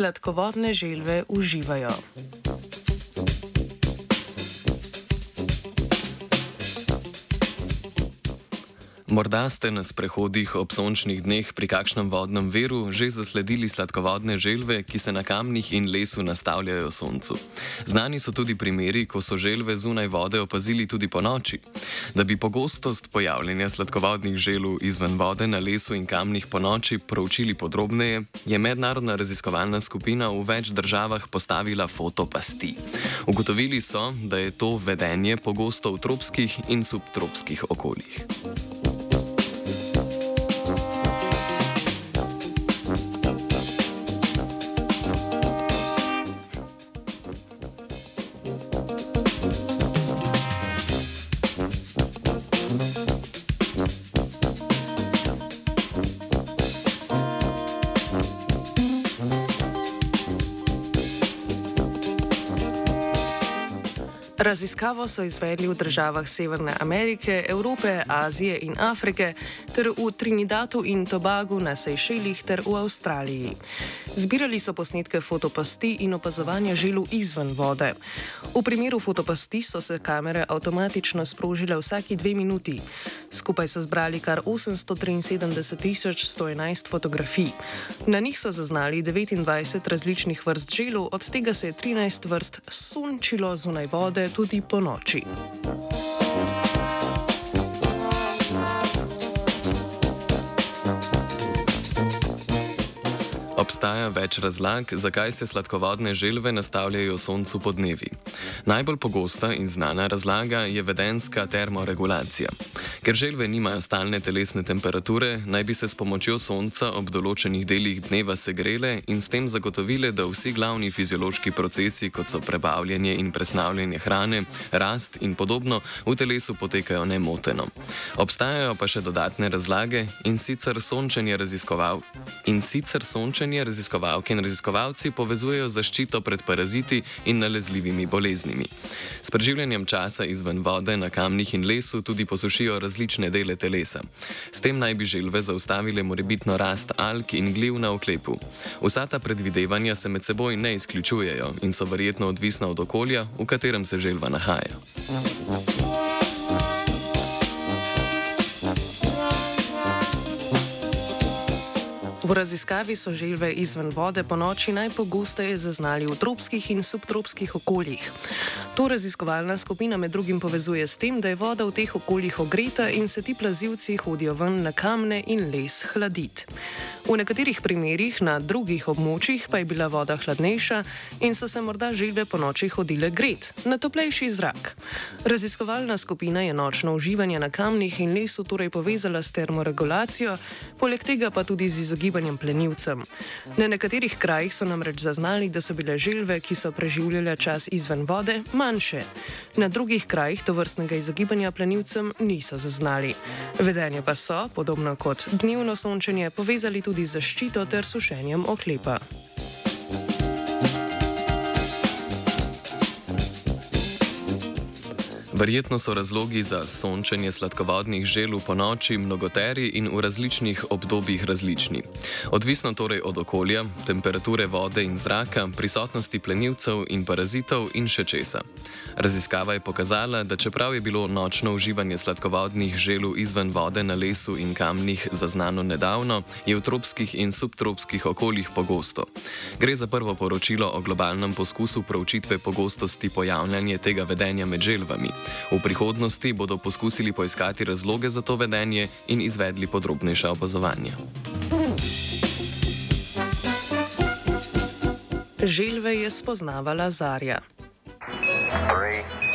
sladkovodne želve uživajo. Morda ste na sprehodih ob sončnih dneh pri kakšnem vodnem veru že zasledili sladkovodne želve, ki se na kamnih in lesu nastavljajo soncu. Znani so tudi primeri, ko so želve zunaj vode opazili tudi po noči. Da bi pogostost pojavljanja sladkovodnih želv izven vode na lesu in kamnih po noči proučili podrobneje, je mednarodna raziskovalna skupina v več državah postavila fotopasti. Ugotovili so, da je to vedenje pogosto v tropskih in subtropskih okoljih. thank you Raziskavo so izvedli v državah Severne Amerike, Evrope, Azije in Afrike ter v Trinidadu in Tobagu na Sejšelih ter v Avstraliji. Zbirali so posnetke fotopasti in opazovanja želu izven vode. V primeru fotopasti so se kamere avtomatično sprožile vsaki dve minuti. Skupaj so zbrali kar 873.111 fotografij. Na njih so zaznali 29 različnih vrst želu, od tega se je 13 vrst sunčilo zunaj vode tudi po noči. Obstaja več razlag, zakaj se sladkovodne želve nastavljajo soncu pod dnevi. Najbolj pogosta in znana razlaga je vedenska termoregulacija. Ker želve nimajo stalne telesne temperature, naj bi se s pomočjo sonca ob določenih delih dneva segrele in s tem zagotovile, da vsi glavni fiziološki procesi, kot so prebavljanje in presnavljanje hrane, rast in podobno, v telesu potekajo nemoteno. Obstajajo pa še dodatne razlage in sicer sončenje raziskoval. In sicer sončenje raziskovalke in raziskovalci povezujejo zaščito pred paraziti in nalezljivimi boleznimi. S preživljanjem časa izven vode na kamnih in lesu tudi posušijo različne dele telesa. S tem naj bi želve zaustavile morebitno rast alk in gliv na oklepu. Vsa ta predvidevanja se med seboj ne izključujejo in so verjetno odvisna od okolja, v katerem se želva nahaja. V raziskavi so želve izven vode po noči najpogosteje zaznali v tropskih in subtropskih okoljih. To raziskovalna skupina med drugim povezuje s tem, da je voda v teh okoljih ogreta in se ti plazivci hodijo ven na kamne in les hladiti. V nekaterih primerjih na drugih območjih pa je bila voda hladnejša in so se morda želve po noči hodile gret, na toplejši zrak. Raziskovalna skupina je nočno uživanje na kamnih in lesu torej povezala s termoregulacijo, poleg tega pa tudi z izogibanjem izogibanjem plenilcem. Na nekaterih krajih so namreč zaznali, da so bile želve, ki so preživljale čas izven vode, manjše. Na drugih krajih to vrstnega izogibanja plenilcem niso zaznali. Vedenje pa so, podobno kot dnevno sončenje, povezali tudi z zaščito ter sušenjem oklepa. Verjetno so razlogi za sončenje sladkovodnih želv po noči mnogoteri in v različnih obdobjih različni. Odvisno torej od okolja, temperature vode in zraka, prisotnosti plenilcev in parazitov in še česa. Raziskava je pokazala, da čeprav je bilo nočno uživanje sladkovodnih želv izven vode na lesu in kamnih zaznano nedavno, je v tropskih in subtropskih okoljih pogosto. Gre za prvo poročilo o globalnem poskusu proučitve pogostosti pojavljanja tega vedenja med želvami. V prihodnosti bodo poskusili poiskati razloge za to vedenje in izvedli podrobnejša opazovanja. Želve je spoznavala Zarja. Three.